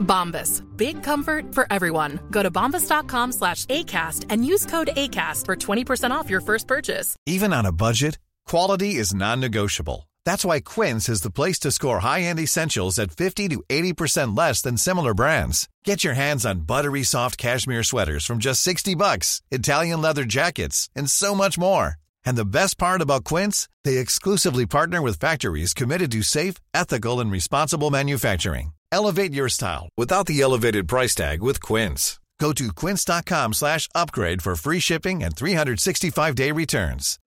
Bombas. Big comfort for everyone. Go to bombas.com slash ACAST and use code ACAST for 20% off your first purchase. Even on a budget, quality is non-negotiable. That's why Quince is the place to score high-end essentials at 50 to 80% less than similar brands. Get your hands on buttery soft cashmere sweaters from just 60 bucks, Italian leather jackets, and so much more. And the best part about Quince, they exclusively partner with factories committed to safe, ethical, and responsible manufacturing. Elevate your style without the elevated price tag with Quince. Go to quince.com slash upgrade for free shipping and 365-day returns.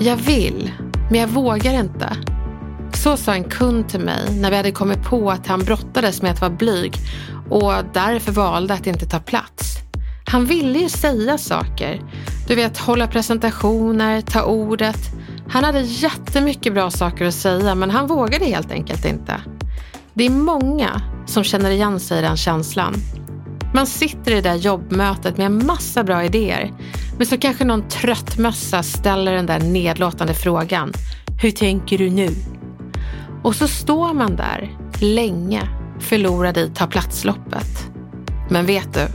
Jag vill, men jag vågar inte. Så sa en kund till mig när vi hade kommit på att han brottades med att vara blyg och därför valde att inte ta plats. Han ville ju säga saker. Du vet, hålla presentationer, ta ordet. Han hade jättemycket bra saker att säga men han vågade helt enkelt inte. Det är många som känner igen sig i den känslan. Man sitter i det där jobbmötet med en massa bra idéer. Men så kanske någon trött mössa ställer den där nedlåtande frågan. Hur tänker du nu? Och så står man där länge förlorad i ta platsloppet. Men vet du?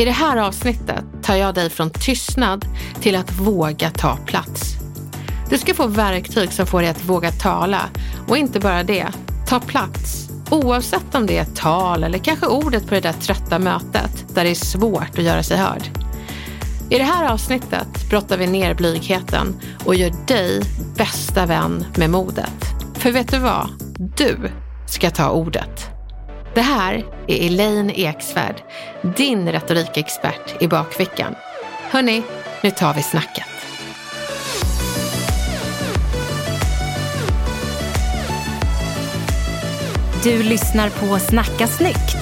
I det här avsnittet tar jag dig från tystnad till att våga ta plats. Du ska få verktyg som får dig att våga tala och inte bara det, ta plats. Oavsett om det är ett tal eller kanske ordet på det där trötta mötet där det är svårt att göra sig hörd. I det här avsnittet brottar vi ner blygheten och gör dig bästa vän med modet. För vet du vad? Du ska ta ordet. Det här är Elaine Eksvärd, din retorikexpert i bakfickan. Hörni, nu tar vi snacket. Du lyssnar på Snacka snyggt.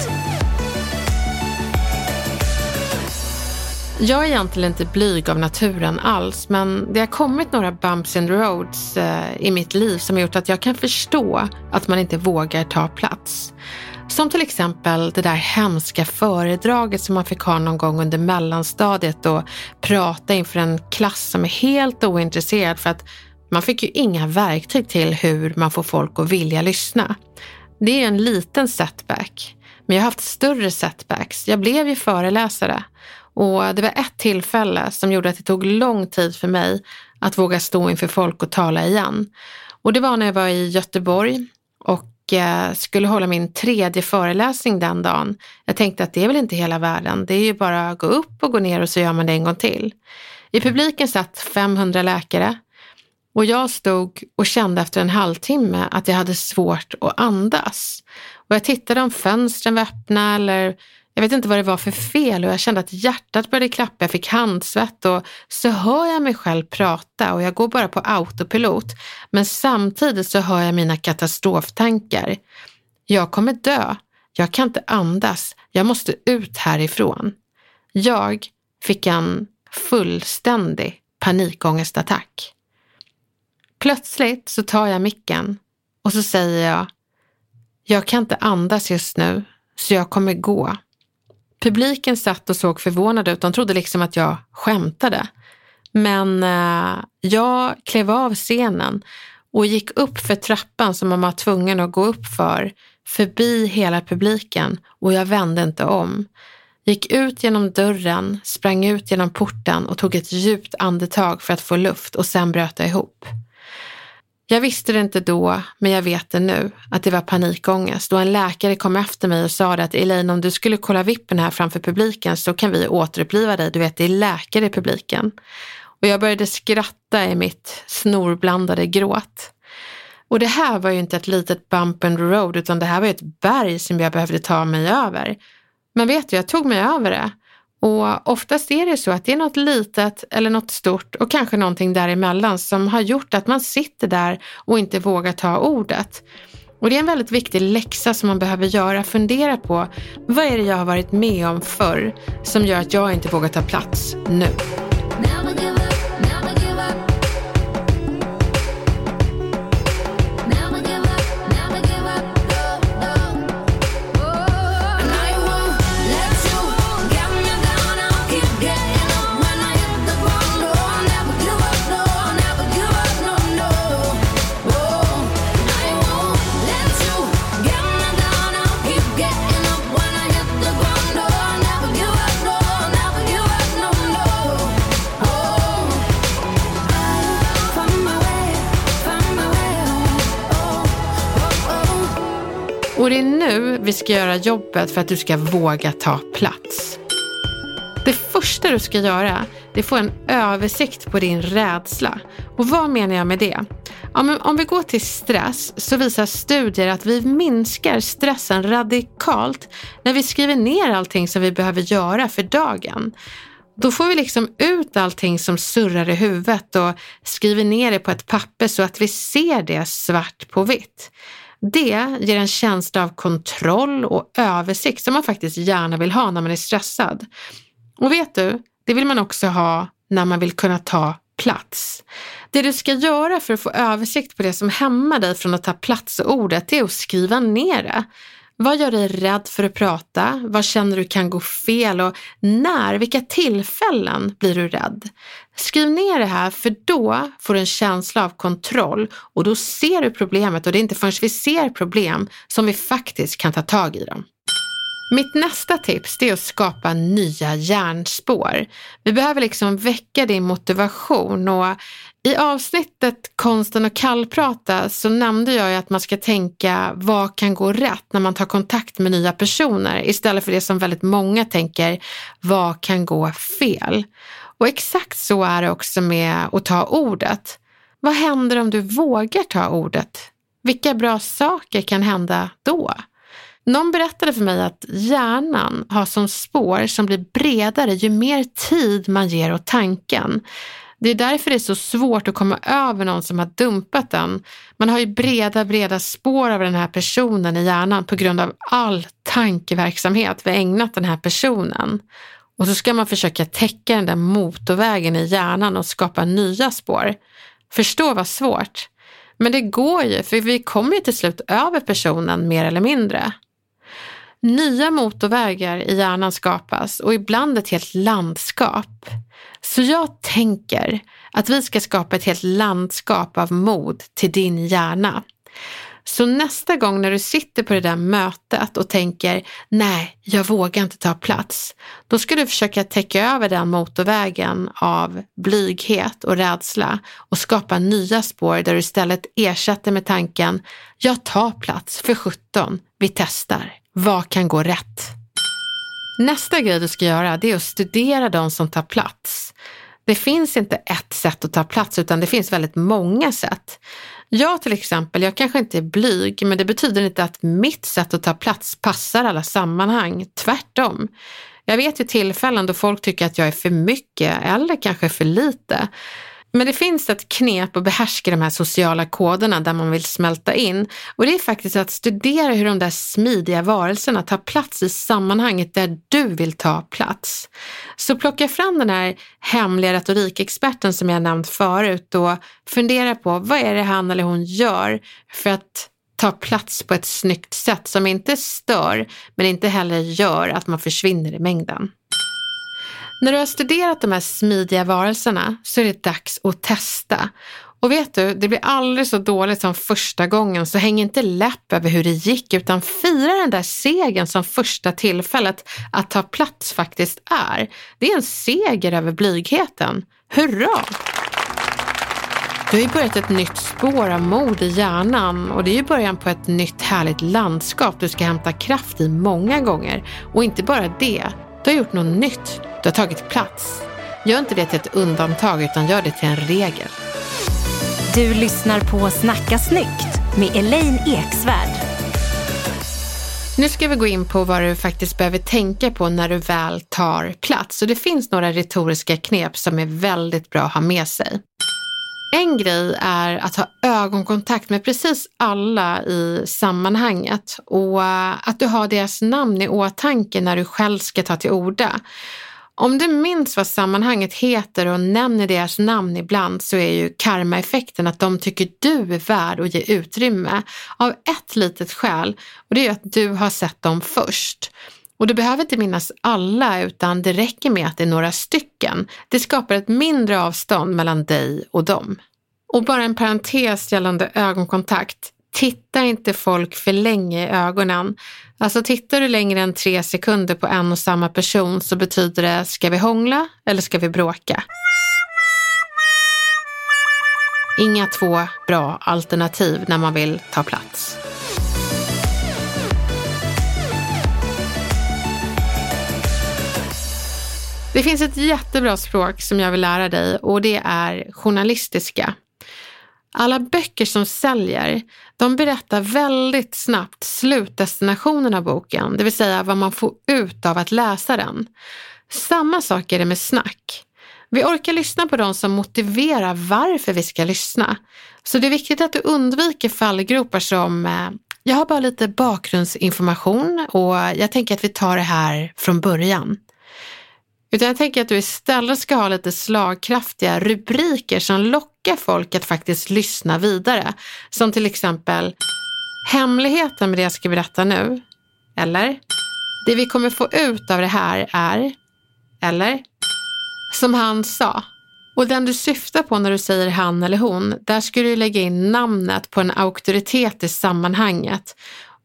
Jag är egentligen inte blyg av naturen alls, men det har kommit några bumps in the roads eh, i mitt liv som har gjort att jag kan förstå att man inte vågar ta plats. Som till exempel det där hemska föredraget som man fick ha någon gång under mellanstadiet och prata inför en klass som är helt ointresserad för att man fick ju inga verktyg till hur man får folk att vilja lyssna. Det är en liten setback, men jag har haft större setbacks. Jag blev ju föreläsare och det var ett tillfälle som gjorde att det tog lång tid för mig att våga stå inför folk och tala igen. Och det var när jag var i Göteborg och eh, skulle hålla min tredje föreläsning den dagen. Jag tänkte att det är väl inte hela världen. Det är ju bara att gå upp och gå ner och så gör man det en gång till. I publiken satt 500 läkare och jag stod och kände efter en halvtimme att jag hade svårt att andas. Och jag tittade om fönstren var öppna eller jag vet inte vad det var för fel och jag kände att hjärtat började klappa, jag fick handsvett och så hör jag mig själv prata och jag går bara på autopilot. Men samtidigt så hör jag mina katastroftankar. Jag kommer dö. Jag kan inte andas. Jag måste ut härifrån. Jag fick en fullständig panikångestattack. Plötsligt så tar jag micken och så säger jag, jag kan inte andas just nu så jag kommer gå. Publiken satt och såg förvånad ut. De trodde liksom att jag skämtade. Men eh, jag klev av scenen och gick upp för trappan som man var tvungen att gå upp för, förbi hela publiken och jag vände inte om. Gick ut genom dörren, sprang ut genom porten och tog ett djupt andetag för att få luft och sen bröt jag ihop. Jag visste det inte då, men jag vet det nu, att det var panikångest och en läkare kom efter mig och sa att Elaine, om du skulle kolla vippen här framför publiken så kan vi återuppliva dig. Du vet, det är läkare i publiken. Och jag började skratta i mitt snorblandade gråt. Och det här var ju inte ett litet bump and road, utan det här var ju ett berg som jag behövde ta mig över. Men vet du, jag tog mig över det. Och oftast är det så att det är något litet eller något stort och kanske någonting däremellan som har gjort att man sitter där och inte vågar ta ordet. Och det är en väldigt viktig läxa som man behöver göra. Fundera på vad är det jag har varit med om förr som gör att jag inte vågar ta plats nu? Ska göra jobbet för att du ska våga ta plats. Det första du ska göra det är att få en översikt på din rädsla. Och vad menar jag med det? Ja, om vi går till stress så visar studier att vi minskar stressen radikalt när vi skriver ner allting som vi behöver göra för dagen. Då får vi liksom ut allting som surrar i huvudet och skriver ner det på ett papper så att vi ser det svart på vitt. Det ger en känsla av kontroll och översikt som man faktiskt gärna vill ha när man är stressad. Och vet du, det vill man också ha när man vill kunna ta plats. Det du ska göra för att få översikt på det som hämmar dig från att ta plats och ordet, är att skriva ner det. Vad gör dig rädd för att prata? Vad känner du kan gå fel och när, vilka tillfällen blir du rädd? Skriv ner det här för då får du en känsla av kontroll och då ser du problemet och det är inte förrän vi ser problem som vi faktiskt kan ta tag i dem. Mitt nästa tips är att skapa nya hjärnspår. Vi behöver liksom väcka din motivation och i avsnittet Konsten att kallprata så nämnde jag ju att man ska tänka vad kan gå rätt när man tar kontakt med nya personer istället för det som väldigt många tänker, vad kan gå fel? Och exakt så är det också med att ta ordet. Vad händer om du vågar ta ordet? Vilka bra saker kan hända då? Någon berättade för mig att hjärnan har som spår som blir bredare ju mer tid man ger åt tanken. Det är därför det är så svårt att komma över någon som har dumpat den. Man har ju breda, breda spår av den här personen i hjärnan på grund av all tankeverksamhet vi ägnat den här personen. Och så ska man försöka täcka den där motorvägen i hjärnan och skapa nya spår. Förstå vad svårt. Men det går ju, för vi kommer ju till slut över personen mer eller mindre. Nya motorvägar i hjärnan skapas och ibland ett helt landskap. Så jag tänker att vi ska skapa ett helt landskap av mod till din hjärna. Så nästa gång när du sitter på det där mötet och tänker nej, jag vågar inte ta plats, då ska du försöka täcka över den motorvägen av blyghet och rädsla och skapa nya spår där du istället ersätter med tanken jag tar plats för 17, vi testar. Vad kan gå rätt? Nästa grej du ska göra det är att studera de som tar plats. Det finns inte ett sätt att ta plats utan det finns väldigt många sätt. Jag till exempel, jag kanske inte är blyg men det betyder inte att mitt sätt att ta plats passar alla sammanhang. Tvärtom. Jag vet ju tillfällen då folk tycker att jag är för mycket eller kanske för lite. Men det finns ett knep att behärska de här sociala koderna där man vill smälta in och det är faktiskt att studera hur de där smidiga varelserna tar plats i sammanhanget där du vill ta plats. Så plocka fram den här hemliga retorikexperten som jag nämnt förut och fundera på vad är det han eller hon gör för att ta plats på ett snyggt sätt som inte stör men inte heller gör att man försvinner i mängden. När du har studerat de här smidiga varelserna så är det dags att testa. Och vet du, det blir aldrig så dåligt som första gången så häng inte läpp över hur det gick utan fira den där segern som första tillfället att ta plats faktiskt är. Det är en seger över blygheten. Hurra! Du har ju börjat ett nytt spår av mod i hjärnan och det är ju början på ett nytt härligt landskap du ska hämta kraft i många gånger. Och inte bara det, du har gjort något nytt. Du har tagit plats. Gör inte det till ett undantag utan gör det till en regel. Du lyssnar på Snacka snyggt med Elaine Eksvärd. Nu ska vi gå in på vad du faktiskt behöver tänka på när du väl tar plats. Och det finns några retoriska knep som är väldigt bra att ha med sig. En grej är att ha ögonkontakt med precis alla i sammanhanget och eh, att du har deras namn i åtanke när du själv ska ta till orda. Om du minns vad sammanhanget heter och nämner deras namn ibland så är ju karmaeffekten att de tycker du är värd att ge utrymme av ett litet skäl och det är att du har sett dem först. Och du behöver inte minnas alla utan det räcker med att det är några stycken. Det skapar ett mindre avstånd mellan dig och dem. Och bara en parentes gällande ögonkontakt. Titta inte folk för länge i ögonen. Alltså tittar du längre än tre sekunder på en och samma person så betyder det, ska vi hångla eller ska vi bråka? Inga två bra alternativ när man vill ta plats. Det finns ett jättebra språk som jag vill lära dig och det är journalistiska. Alla böcker som säljer, de berättar väldigt snabbt slutdestinationen av boken, det vill säga vad man får ut av att läsa den. Samma sak är det med snack. Vi orkar lyssna på de som motiverar varför vi ska lyssna. Så det är viktigt att du undviker fallgropar som eh, jag har bara lite bakgrundsinformation och jag tänker att vi tar det här från början. Utan jag tänker att du istället ska ha lite slagkraftiga rubriker som lockar folk att faktiskt lyssna vidare. Som till exempel Hemligheten med det jag ska berätta nu. Eller? Det vi kommer få ut av det här är. Eller? Som han sa. Och den du syftar på när du säger han eller hon, där ska du lägga in namnet på en auktoritet i sammanhanget.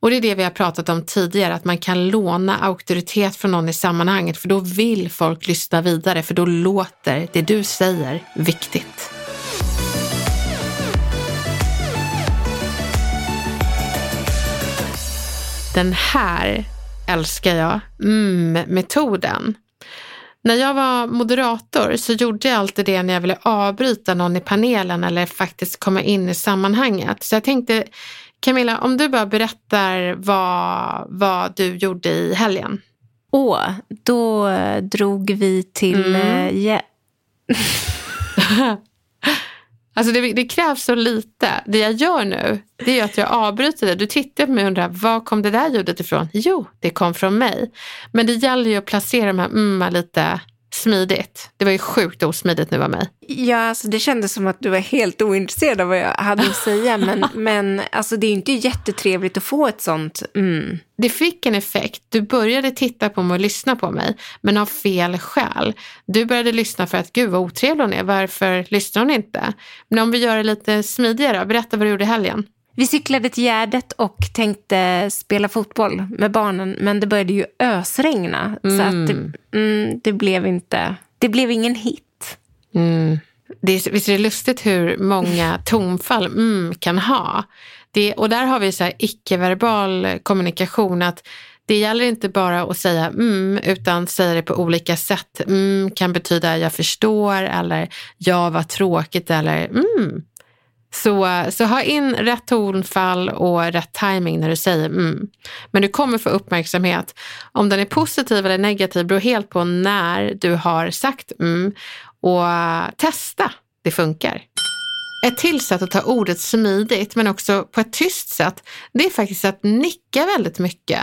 Och det är det vi har pratat om tidigare, att man kan låna auktoritet från någon i sammanhanget för då vill folk lyssna vidare för då låter det du säger viktigt. Den här älskar jag, mm-metoden. När jag var moderator så gjorde jag alltid det när jag ville avbryta någon i panelen eller faktiskt komma in i sammanhanget. Så jag tänkte, Camilla, om du bara berättar vad, vad du gjorde i helgen. Åh, då drog vi till... Mm. Yeah. Alltså det, det, krävs så lite. Det jag gör nu, det är att jag avbryter det. Du tittar på mig och undrar, var kom det där ljudet ifrån? Jo, det kom från mig. Men det gäller ju att placera de här mm lite smidigt. Det var ju sjukt osmidigt nu av mig. Ja, alltså det kändes som att du var helt ointresserad av vad jag hade att säga. Men, men alltså det är ju inte jättetrevligt att få ett sånt mm. Det fick en effekt. Du började titta på mig och lyssna på mig, men av fel skäl. Du började lyssna för att gud vad otrevlig hon är, varför lyssnar hon inte? Men om vi gör det lite smidigare, berätta vad du gjorde i helgen. Vi cyklade till Gärdet och tänkte spela fotboll med barnen, men det började ju ösregna. Mm. Så att det, mm, det, blev inte, det blev ingen hit. Mm. Det är, visst är det lustigt hur många tonfall mm kan ha? Det, och där har vi så här icke-verbal kommunikation. att det gäller inte bara att säga mm, utan säga det på olika sätt. Mm kan betyda jag förstår eller ja vad tråkigt eller mm så, så ha in rätt tonfall och rätt timing när du säger mm. Men du kommer få uppmärksamhet. Om den är positiv eller negativ beror helt på när du har sagt mm. Och testa, det funkar. Ett till sätt att ta ordet smidigt men också på ett tyst sätt, det är faktiskt att nicka väldigt mycket.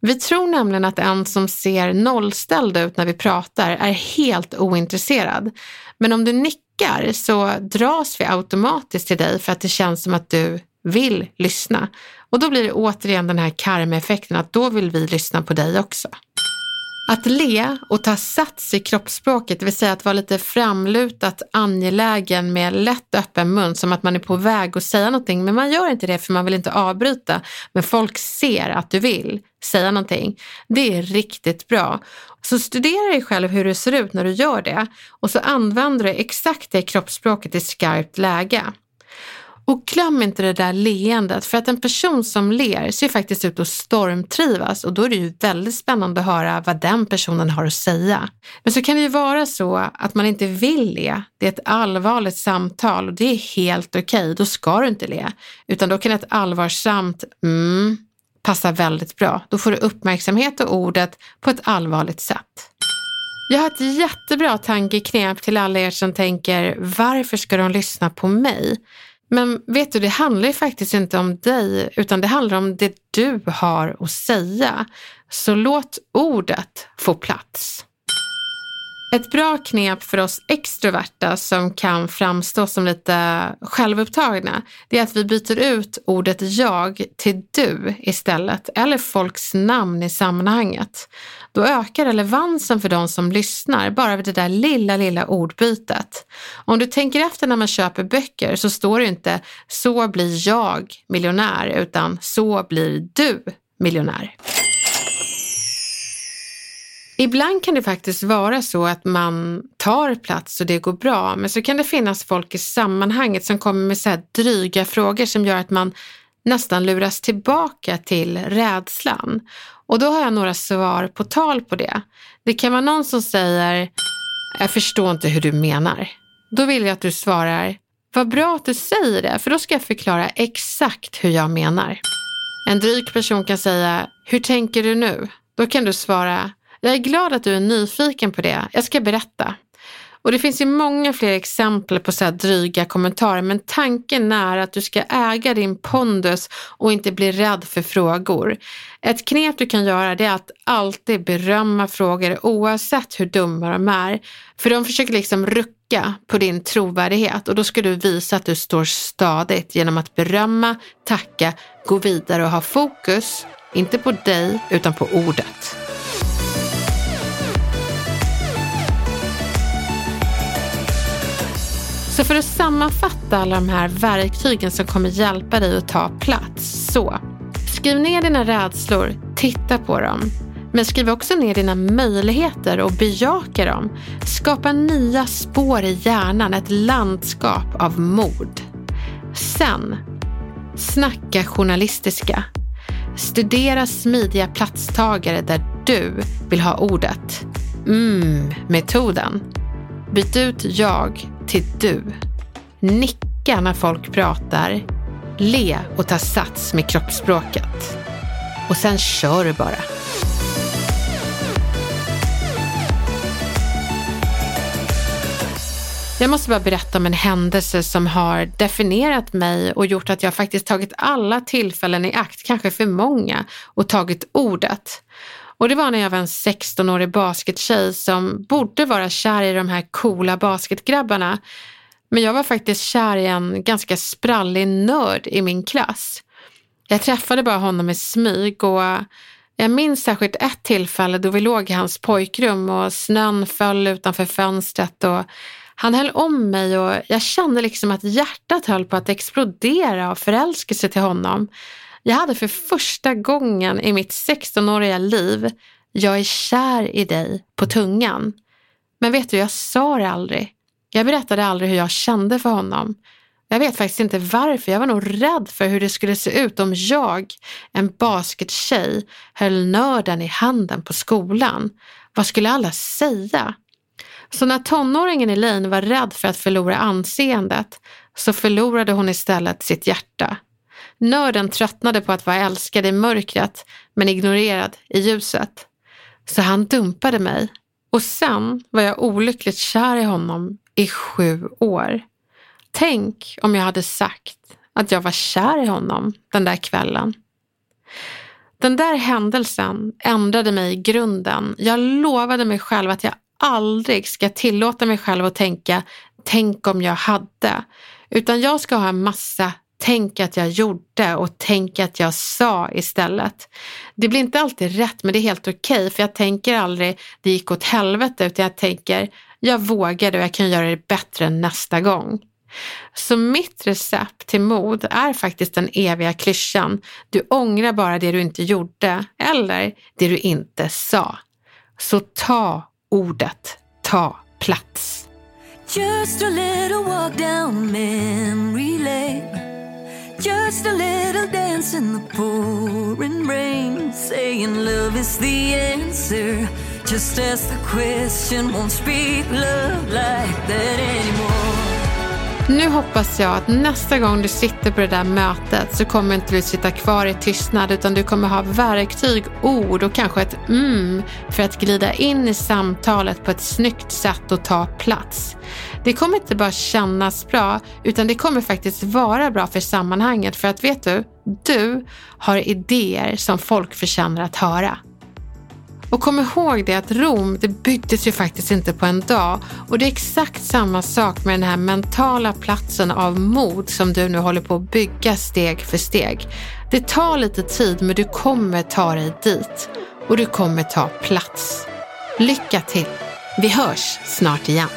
Vi tror nämligen att en som ser nollställd ut när vi pratar är helt ointresserad. Men om du nickar nickar så dras vi automatiskt till dig för att det känns som att du vill lyssna. Och då blir det återigen den här karmaeffekten att då vill vi lyssna på dig också. Att le och ta sats i kroppsspråket, det vill säga att vara lite framlutat angelägen med lätt öppen mun som att man är på väg att säga någonting men man gör inte det för man vill inte avbryta men folk ser att du vill säga någonting. Det är riktigt bra. Så studera dig själv hur du ser ut när du gör det och så använder du exakt det kroppsspråket i skarpt läge. Och glöm inte det där leendet, för att en person som ler ser faktiskt ut att stormtrivas och då är det ju väldigt spännande att höra vad den personen har att säga. Men så kan det ju vara så att man inte vill le. Det är ett allvarligt samtal och det är helt okej, okay. då ska du inte le. Utan då kan ett allvarsamt mm passa väldigt bra. Då får du uppmärksamhet och ordet på ett allvarligt sätt. Jag har ett jättebra tankeknep till alla er som tänker varför ska de lyssna på mig? Men vet du, det handlar ju faktiskt inte om dig utan det handlar om det du har att säga. Så låt ordet få plats. Ett bra knep för oss extroverta som kan framstå som lite självupptagna, det är att vi byter ut ordet jag till du istället, eller folks namn i sammanhanget. Då ökar relevansen för de som lyssnar bara vid det där lilla, lilla ordbytet. Om du tänker efter när man köper böcker så står det inte så blir jag miljonär, utan så blir du miljonär. Ibland kan det faktiskt vara så att man tar plats och det går bra, men så kan det finnas folk i sammanhanget som kommer med så här dryga frågor som gör att man nästan luras tillbaka till rädslan. Och då har jag några svar på tal på det. Det kan vara någon som säger, jag förstår inte hur du menar. Då vill jag att du svarar, vad bra att du säger det, för då ska jag förklara exakt hur jag menar. En dryg person kan säga, hur tänker du nu? Då kan du svara, jag är glad att du är nyfiken på det, jag ska berätta. Och det finns ju många fler exempel på så här dryga kommentarer men tanken är att du ska äga din pondus och inte bli rädd för frågor. Ett knep du kan göra det är att alltid berömma frågor oavsett hur dumma de är. För de försöker liksom rucka på din trovärdighet och då ska du visa att du står stadigt genom att berömma, tacka, gå vidare och ha fokus, inte på dig utan på ordet. Så för att sammanfatta alla de här verktygen som kommer hjälpa dig att ta plats. Så, skriv ner dina rädslor, titta på dem. Men skriv också ner dina möjligheter och bejaka dem. Skapa nya spår i hjärnan, ett landskap av mod. Sen, snacka journalistiska. Studera smidiga platstagare där du vill ha ordet. Mm, metoden. Byt ut jag till du. Nicka när folk pratar. Le och ta sats med kroppsspråket. Och sen kör du bara. Jag måste bara berätta om en händelse som har definierat mig och gjort att jag faktiskt tagit alla tillfällen i akt, kanske för många, och tagit ordet. Och det var när jag var en 16-årig baskettjej som borde vara kär i de här coola basketgrabbarna. Men jag var faktiskt kär i en ganska sprallig nörd i min klass. Jag träffade bara honom i smyg och jag minns särskilt ett tillfälle då vi låg i hans pojkrum och snön föll utanför fönstret och han höll om mig och jag kände liksom att hjärtat höll på att explodera av förälskelse till honom. Jag hade för första gången i mitt 16-åriga liv, jag är kär i dig på tungan. Men vet du, jag sa det aldrig. Jag berättade aldrig hur jag kände för honom. Jag vet faktiskt inte varför. Jag var nog rädd för hur det skulle se ut om jag, en baskettjej, höll nörden i handen på skolan. Vad skulle alla säga? Så när tonåringen Elaine var rädd för att förlora anseendet så förlorade hon istället sitt hjärta. Nörden tröttnade på att vara älskad i mörkret men ignorerad i ljuset. Så han dumpade mig och sen var jag olyckligt kär i honom i sju år. Tänk om jag hade sagt att jag var kär i honom den där kvällen. Den där händelsen ändrade mig i grunden. Jag lovade mig själv att jag aldrig ska tillåta mig själv att tänka tänk om jag hade. Utan jag ska ha en massa tänk att jag gjorde och tänk att jag sa istället. Det blir inte alltid rätt men det är helt okej okay, för jag tänker aldrig det gick åt helvete utan jag tänker jag vågade och jag kan göra det bättre nästa gång. Så mitt recept till mod är faktiskt den eviga klyschan. Du ångrar bara det du inte gjorde eller det du inte sa. Så ta ordet, ta plats. Just a little walk down memory lane Just a little dance in the pouring rain. Saying love is the answer. Just ask the question. Won't speak love like that anymore nu hoppas jag att nästa gång du sitter på det där mötet så kommer inte du sitta kvar i tystnad utan du kommer ha verktyg, ord och kanske ett mm för att glida in i samtalet på ett snyggt sätt och ta plats. Det kommer inte bara kännas bra utan det kommer faktiskt vara bra för sammanhanget för att vet du, du har idéer som folk förtjänar att höra. Och kom ihåg det att Rom, det byggdes ju faktiskt inte på en dag. Och det är exakt samma sak med den här mentala platsen av mod som du nu håller på att bygga steg för steg. Det tar lite tid men du kommer ta dig dit. Och du kommer ta plats. Lycka till! Vi hörs snart igen.